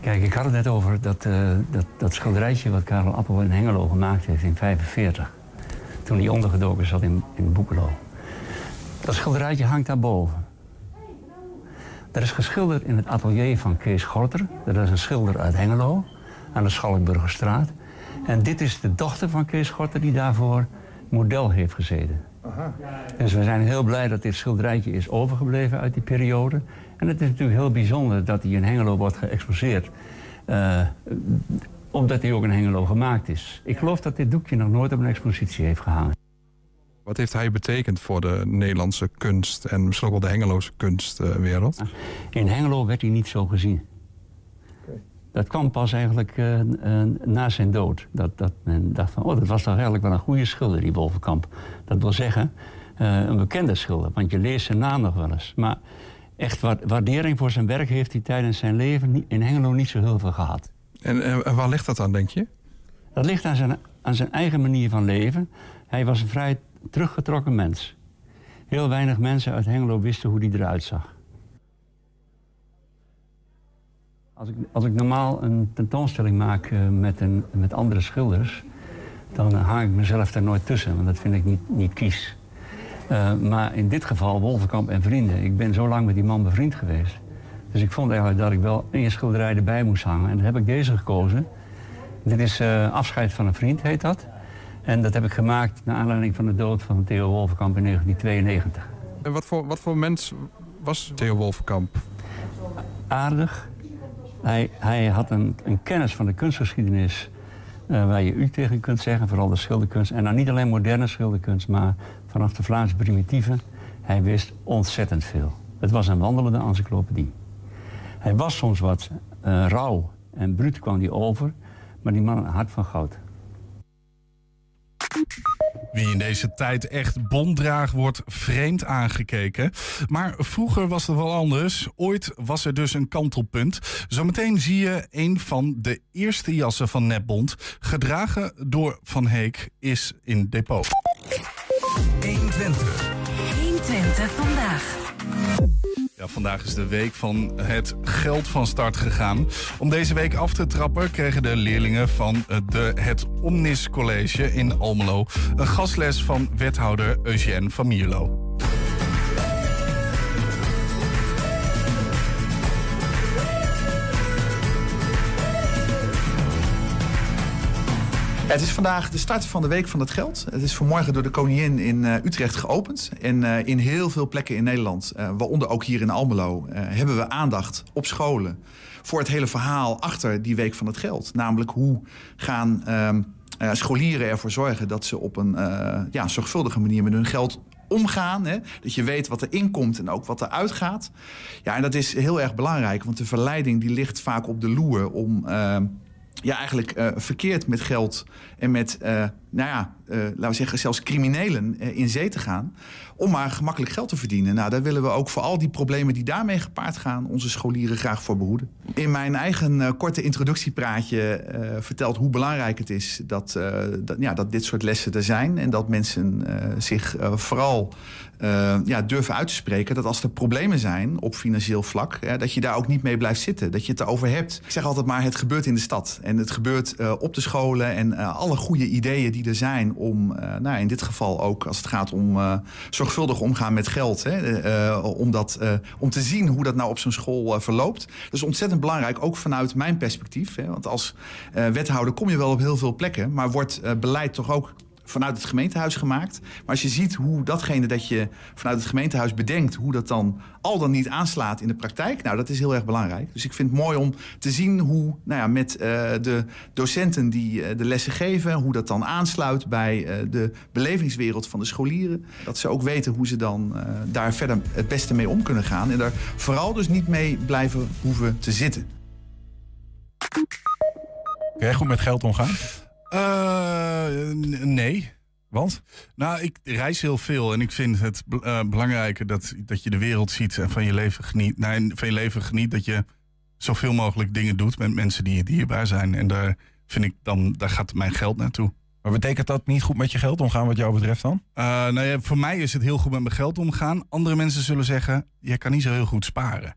Kijk, ik had het net over dat, eh, dat, dat schilderijtje wat Karel Appel in Hengelo gemaakt heeft in 45. Toen hij ondergedoken zat in, in Boekelo. Dat schilderijtje hangt daarboven. Dat is geschilderd in het atelier van Kees Gorter. Dat is een schilder uit Hengelo, aan de Schalkburgerstraat. En dit is de dochter van Kees Gorter die daarvoor model heeft gezeten. Dus we zijn heel blij dat dit schilderijtje is overgebleven uit die periode. En het is natuurlijk heel bijzonder dat hij in Hengelo wordt geëxposeerd. eh, omdat hij ook in Hengelo gemaakt is. Ik geloof dat dit doekje nog nooit op een expositie heeft gehangen. Wat heeft hij betekend voor de Nederlandse kunst en misschien ook wel de Hengeloze kunstwereld? In Hengelo werd hij niet zo gezien. Dat kwam pas eigenlijk eh, eh, na zijn dood. Dat, dat men dacht van, oh, dat was toch eigenlijk wel een goede schilder, die Wolvenkamp. Dat wil zeggen, eh, een bekende schilder, want je leest zijn naam nog wel eens. Maar echt wa- waardering voor zijn werk heeft hij tijdens zijn leven in Hengelo niet zo heel veel gehad. En, en waar ligt dat aan, denk je? Dat ligt aan zijn, aan zijn eigen manier van leven. Hij was een vrij teruggetrokken mens. Heel weinig mensen uit Hengelo wisten hoe hij eruit zag. Als ik, als ik normaal een tentoonstelling maak eh, met, een, met andere schilders... dan hang ik mezelf daar nooit tussen, want dat vind ik niet, niet kies. Eh, maar in dit geval, Wolvenkamp en vrienden. Ik ben zo lang met die man bevriend geweest. Dus ik vond eigenlijk dat ik wel één schilderij erbij moest hangen. En dan heb ik deze gekozen. Dit is eh, Afscheid van een vriend, heet dat. En dat heb ik gemaakt naar aanleiding van de dood van Theo Wolvenkamp in 1992. En wat voor, wat voor mens was Theo Wolfkamp? Aardig. Hij, hij had een, een kennis van de kunstgeschiedenis eh, waar je u tegen kunt zeggen, vooral de schilderkunst. En nou niet alleen moderne schilderkunst, maar vanaf de Vlaamse primitieve. Hij wist ontzettend veel. Het was een wandelende encyclopedie. Hij was soms wat eh, rauw en bruut kwam hij over, maar die man had een hart van goud. Wie in deze tijd echt bonddraag wordt vreemd aangekeken. Maar vroeger was het wel anders. Ooit was er dus een kantelpunt. Zometeen zie je een van de eerste jassen van Netbond. Gedragen door Van Heek is in depot. 120. 120 vandaag. Ja, vandaag is de week van het geld van start gegaan. Om deze week af te trappen kregen de leerlingen van de, het Omnis College in Almelo... een gastles van wethouder Eugène van Mierlo. Het is vandaag de start van de Week van het Geld. Het is vanmorgen door de koningin in eh, Utrecht geopend. En eh, in heel veel plekken in Nederland, eh, waaronder ook hier in Almelo... hebben we aandacht op scholen voor het hele verhaal achter die Week van het Geld. Namelijk hoe gaan ehm, eh, scholieren ervoor zorgen dat ze op een ja, zorgvuldige manier met hun geld omgaan. Hè? Dat je weet wat er inkomt en ook wat er uitgaat. Ja, en dat is heel erg belangrijk, want de verleiding die ligt vaak op de loer om... ja, eigenlijk eh, verkeerd met geld en met, eh, nou ja, eh, laten we zeggen, zelfs criminelen eh, in zee te gaan. Om maar gemakkelijk geld te verdienen. Nou, daar willen we ook voor al die problemen die daarmee gepaard gaan, onze scholieren graag voor behoeden. In mijn eigen korte introductiepraatje vertelt hoe belangrijk het is dat, dat, ja, dat dit soort lessen er zijn. En dat mensen zich vooral ja, durven uit te spreken dat als er problemen zijn op financieel vlak, dat je daar ook niet mee blijft zitten. Dat je het erover hebt. Ik zeg altijd maar, het gebeurt in de stad. En het gebeurt op de scholen en eh, alle goede ideeën die er zijn om, eh, nou, in dit geval ook als het gaat om eh, zorgvuldig omgaan met geld. Hè, eh, om, dat, om te zien hoe dat nou op zo'n school verloopt. Dat is ontzettend belangrijk, ook vanuit mijn perspectief. Hè, want als wethouder kom je wel op heel veel plekken, maar wordt beleid toch ook vanuit het gemeentehuis gemaakt. Maar als je ziet hoe datgene dat je vanuit het gemeentehuis bedenkt... hoe dat dan al dan niet aanslaat in de praktijk... nou, dat is heel erg belangrijk. Dus ik vind het mooi om te zien hoe nou ja, met eh, de docenten die eh, de lessen geven... hoe dat dan aansluit bij eh, de belevingswereld van de scholieren. Dat ze ook weten hoe ze dan daar verder het beste mee om kunnen gaan... en daar vooral dus niet mee blijven hoeven te zitten. Kun jij goed met geld omgaan? Eh, nee. Want? Nou, ik reis heel veel en ik vind het eh, belangrijker dat, dat je de wereld ziet en van je leven geniet. En van je leven geniet dat je zoveel mogelijk dingen doet met mensen die je dierbaar zijn. En daar vind ik dan, daar gaat mijn geld naartoe. Maar betekent dat niet goed met je geld omgaan wat jou betreft dan? Eh, nou ja, voor mij is het heel goed met mijn geld omgaan. Andere mensen zullen zeggen, jij kan niet zo heel goed sparen.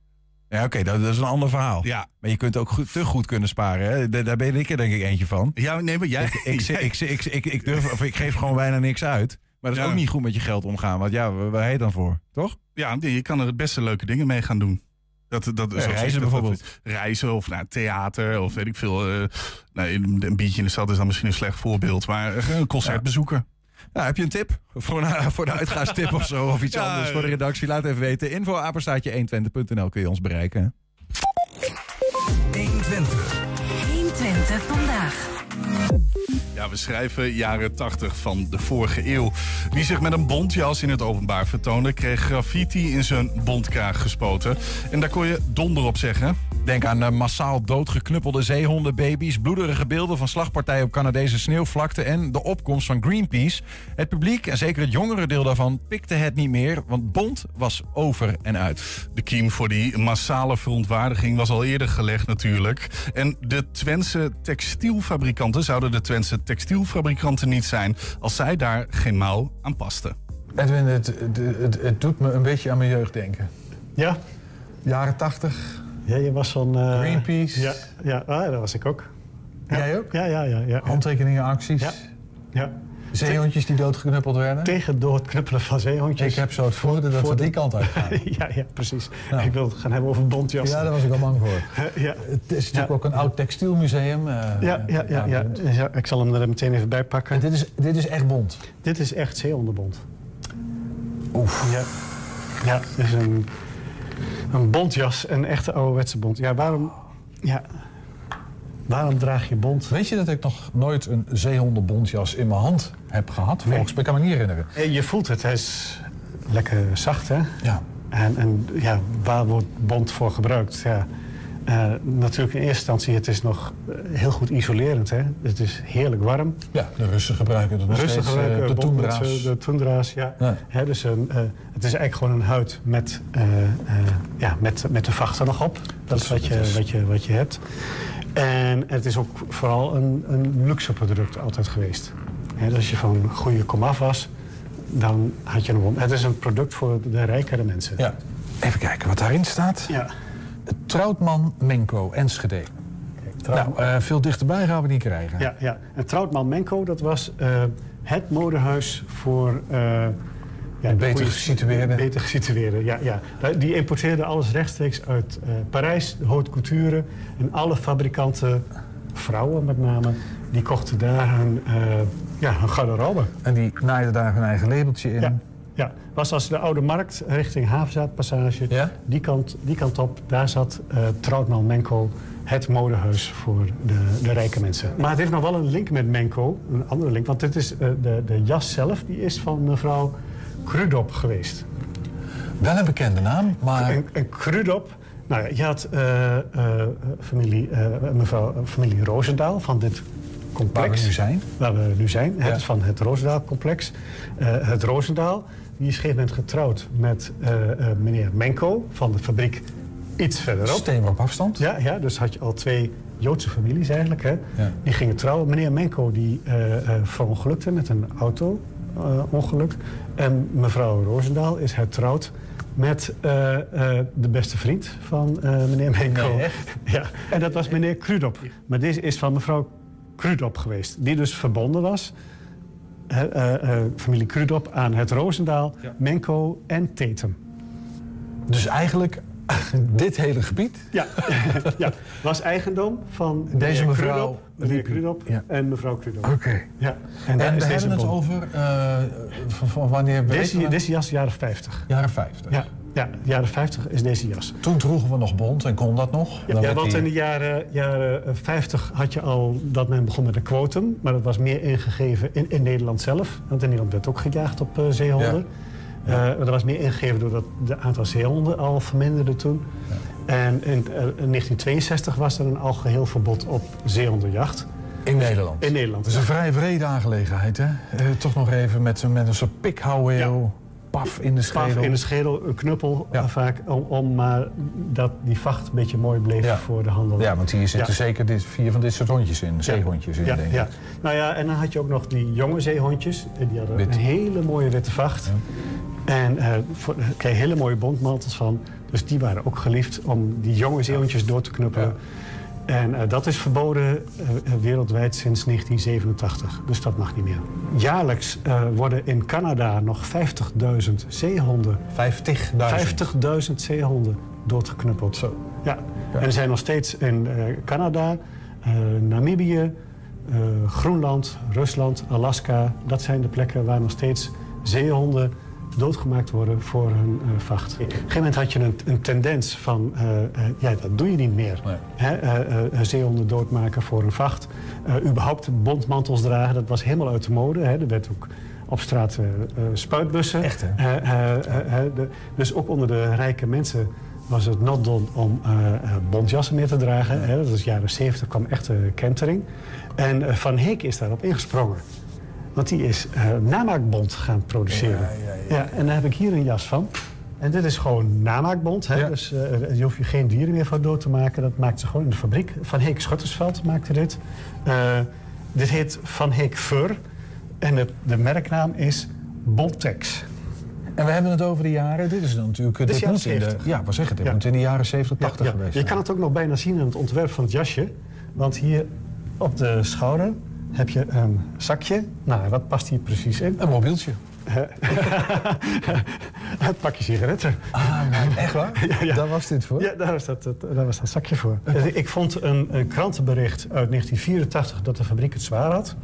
Ja, oké, dat, dat is een ander verhaal. Ja. Maar je kunt ook goed, te goed kunnen sparen. Hè? Daar, daar ben ik er denk ik eentje van. Ja, nee, maar jij... Ik, ik, ik, ik, ik, ik, durf, of ik geef gewoon bijna niks uit. Maar dat is Ja. ook niet goed met je geld omgaan. Want ja, waar waar heet dan voor? Toch? Ja, je kan er het beste leuke dingen mee gaan doen. Dat, dat, Ja, reizen dat- bijvoorbeeld. reizen of naar theater of weet ik veel. eh, nee, een biertje in de stad is dan misschien een slecht voorbeeld. Maar eh, een concert bezoeken. Nou, heb je een tip? Voor, een, voor de uitgaanstip of zo? Of iets Ja, anders voor de redactie? Laat even weten. Info apenstaatje 120.nl kun je ons bereiken. 120. 120 vandaag. Ja, we schrijven jaren 80 van de vorige eeuw. Wie zich met een bontjas in het openbaar vertoonde... kreeg graffiti in zijn bontkraag gespoten. En daar kon je donder op zeggen. Denk aan eh, massaal doodgeknuppelde zeehondenbaby's, bloederige beelden van slagpartijen op Canadese sneeuwvlakte en de opkomst van Greenpeace. Het publiek, en zeker het jongere deel daarvan, pikte het niet meer, want bont was over en uit. De kiem voor die massale verontwaardiging was al eerder gelegd natuurlijk. En de Twentse zouden de Twentse textielfabrikanten niet zijn... als zij daar geen mouw aan pasten. Edwin, het, het, het, het doet me een beetje aan mijn jeugd denken. Ja. Jaren tachtig. Ja, je was van... eh, Greenpeace. Ja, ja ah, dat was ik ook. Ja. Jij ook? Ja, ja, ja. ja. Handtekeningen, acties. Ja. ja. Zeehondjes die doodgeknuppeld werden. Tegen doodknuppelen van zeehondjes. Ik heb zo het voordeel dat we die kant uit gaan. ja, ja, precies. Ik wil het gaan hebben over bontjas. Ja, daar was ik al bang voor. ja. Het is natuurlijk Ja. ook een oud textielmuseum. eh, Ja, ja, ja, ja, ik zal hem er meteen even bij pakken. En dit is, dit is echt bont. Dit is echt zeehondenbont. Oef. Ja, ja dit is een, een bontjas, een echte ouderwetse bont. Ja, waarom, ja, waarom draag je bont? Weet je dat ik nog nooit een zeehondenbontjas in mijn hand heb gehad? Volgens mij kan ik me niet herinneren. Je voelt het, hij is lekker zacht, hè? Ja. En, en ja, waar wordt bont voor gebruikt? Ja, eh, natuurlijk in eerste instantie, het is nog eh, heel goed isolerend, hè? Het is heerlijk warm. Ja, de Russen gebruiken het nog Rustig steeds. gebruiken, eh, de bont met toendra's. De toendra's, ja. Ja. Hè, dus een, eh, het is eigenlijk gewoon een huid met, eh, eh, ja, met, met de vacht er nog op. Dat, is wat je, wat, je, wat je hebt. En het is ook vooral een, een luxe product altijd geweest. Dus als je van goede komaf was, dan had je een. Het is een product voor de rijkere mensen. Ja. Even kijken wat daarin staat. Ja. Troutman Menko, Enschede. Nou, eh, veel dichterbij gaan we niet krijgen. Ja, ja. En Troutman Menko, dat was eh, het modehuis voor... eh, ja, beter gesitueerde. Beter gesitueerde, ja. ja. Die importeerde alles rechtstreeks uit eh, Parijs, de haute couture. En alle fabrikanten, vrouwen met name, die kochten daar hun, eh ja, hun garderobe. En die naaiden daar hun eigen labeltje in. Ja, ja. was als de Oude Markt richting Havenzaadpassage. Die, kant, die kant op, daar zat eh Troutman Menko, het modehuis voor de, de rijke mensen. Maar het heeft nog wel een link met Menko, een andere link. Want dit is, de, de jas zelf die is van mevrouw Krudop geweest. Wel een bekende naam, maar... En, en Krudop, nou ja, je had eh, eh, familie, eh, mevrouw, familie Roosendaal van dit complex. Waar we nu zijn. Waar we nu zijn. Ja. Het is van het Roosendaal-complex. Het Roosendaal, die is op een gegeven moment getrouwd met meneer Menko van de fabriek iets verderop. Steenworp afstand. Ja, ja, dus had je al twee Joodse families eigenlijk. Hè? Ja. Die gingen trouwen. Meneer Menko die verongelukte met een auto-ongeluk. En mevrouw Roosendaal is hertrouwd met eh, eh, de beste vriend van eh, meneer Menko. Nee? Ja, en dat was meneer Krudop. Maar deze is van mevrouw Krudop geweest. Die dus verbonden was, familie Krudop, aan het Roosendaal, Menko en Tatum. Dus eigenlijk Dit hele gebied? Ja, ja. was eigendom van Deze mevrouw Krudop. Krudop Ja. en mevrouw Krudop. Oké. Ja. En, daar we is deze hebben het over eh, van, van wanneer... Deze, we? deze jas jaren 50. Jaren 50. Ja, ja, jaren 50 is deze jas. Toen droegen we nog bont en kon dat nog. Ja, ja, want die- in de jaren, jaren eh, 50 had je al dat men begon met een quotum. Maar dat was meer ingegeven in, in Nederland zelf. Want in Nederland werd ook gejaagd op eh, zeehonden. Eh, maar dat was meer ingegeven doordat de aantal zeehonden al verminderde toen. En in, eh, in 1962 was er een algeheel verbod op zeehondenjacht. In Nederland? In Nederland, Dat is een vrij vrede aangelegenheid, hè? Eh, toch nog even met, met een soort pikhouweel. Paf in de schedel. Paf in de schedel, een knuppel eh, vaak. Om, om maar dat die vacht een beetje mooi bleef voor de handel. Ja, want hier zitten zeker dit, vier van dit soort hondjes in. Zeehondjes in, ja, denk ik. ja. Nou ja, en dan had je ook nog die jonge zeehondjes. En Die hadden Wit. een hele mooie witte vacht. En eh voor, daar kreeg je hele mooie bontmantels van. Dus die waren ook geliefd om die jonge zeehondjes door te knuppelen. En eh, dat is verboden eh, eh, wereldwijd sinds 1987. Dus dat mag niet meer. Jaarlijks worden in Canada nog 50.000 zeehonden... 50.000? 50.000 zeehonden doodgeknuppeld. Zo. Ja. En er zijn nog steeds in Canada, Namibië, Groenland, Rusland, Alaska... dat zijn de plekken waar nog steeds zeehonden doodgemaakt worden voor hun eh, vacht. Op een gegeven moment had je een, een tendens van, eh, eh, ja, dat doe je niet meer. Hè, eh, zeehonden doodmaken voor een vacht. Überhaupt bontmantels dragen, dat was helemaal uit de mode. Hè. Er werd ook op straat spuitbussen. Echt, dus ook onder de rijke mensen was het not done om bontjassen meer te dragen. Hè. Dat was jaren 70, kwam echt kentering. En Van Heek is daarop ingesprongen. Want die is eh, namaakbont gaan produceren. Ja, en daar heb ik hier een jas van. En dit is gewoon namaakbont. Hè? Dus eh, je hoeft je geen dieren meer van dood te maken. Dat maakt ze gewoon in de fabriek. Van Heek Schuttersveld maakte dit. Eh, dit heet Van Heek Fur. En de, de merknaam is Bontex. En we hebben het over de jaren. Dit is dan natuurlijk. Dit dit moet in de, 70. ja, wat zeg het? Dit Ja. moet in de jaren 70, 80 Ja, geweest Je kan het ook nog bijna zien aan het ontwerp van het jasje. Want hier op de schouder heb je een zakje. Nou, wat past hier precies in? Een mobieltje. het pakje sigaretten. Ah, maar echt waar? Ja, ja. Daar was dit voor? Ja, daar was dat, dat- daar was dat zakje voor. Dus ik vond een, een krantenbericht uit 1984 dat de fabriek het zwaar had.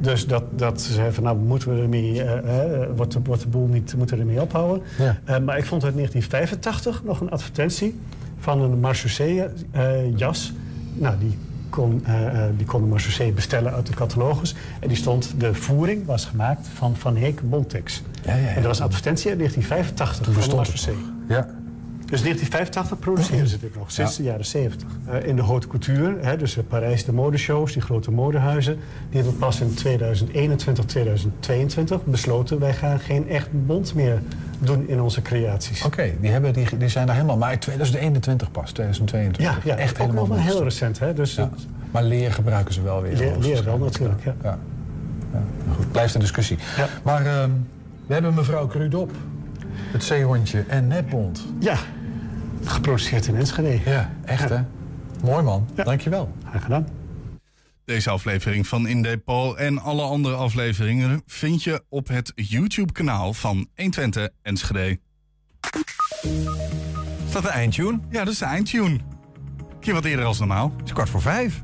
Dus dat, dat ze zeiden van, nou moeten we ermee, eh, eh, wordt, de, wordt de boel niet, moeten we ermee ophouden. Ja. Eh, maar ik vond uit 1985 nog een advertentie van een Marseillais eh jas. Nou, die kon, eh, die kon de Marseillais bestellen uit de catalogus. En die stond, de voering was gemaakt van Van Heek Bontex. Ja, ja, ja. En dat was een advertentie uit 1985 van de bestond het Marseillais. Ja. Dus 1985 produceren ze dit nog, sinds de jaren 70. Eh, in de haute couture, hè, dus Parijs de modeshows, die grote modehuizen... die hebben pas in 2021, 2022 besloten... wij gaan geen echt bont meer doen in onze creaties. Oké, die, hebben- die, die zijn daar helemaal. Maar in 2021 pas, 2022. Ja, ja echt ook helemaal nog maar heel recent. Hè? Dus Ja. Maar leer gebruiken ze wel weer. Leer- leer wel natuurlijk, ja. ja. ja. Goed, blijft een discussie. Maar ehm, we hebben mevrouw Crudop, het zeehondje en Netbond. Ja, geproduceerd in Enschede. Ja, echt hè? Mooi man, dankjewel. Graag gedaan. Deze aflevering van In Depot en alle andere afleveringen vind je op het YouTube-kanaal van 120 Enschede. Is dat de eindtune? Ja, dat is de eindtune. Een keer wat eerder als normaal. Het is kwart voor vijf.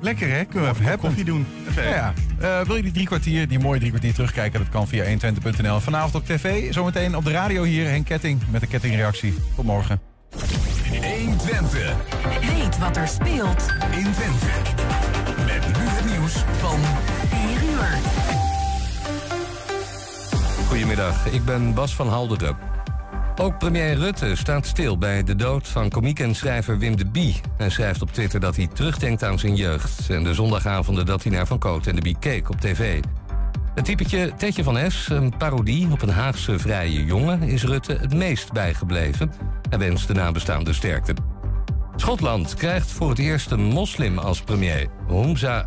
Lekker hè? Kunnen we even een koffie doen? Even Ja, ja. Eh, wil je die drie kwartier, die mooie drie kwartier terugkijken? Dat kan via 120.nl. Vanavond op tv, zometeen op de radio hier. Henk Ketting met de kettingreactie. Tot morgen. 120. Weet wat er speelt in Twente. Met nu het nieuws van 4 uur. Goedemiddag, ik ben Bas van Halderen. Ook premier Rutte staat stil bij de dood van komiek en schrijver Wim de Bie. Hij schrijft op Twitter dat hij terugdenkt aan zijn jeugd... en de zondagavonden dat hij naar Van Cote en de Bie keek op tv. Het typetje Tetje van S, een parodie op een Haagse vrije jongen... is Rutte het meest bijgebleven. Hij wenst de nabestaande sterkte. Schotland krijgt voor het eerst een moslim als premier. Humza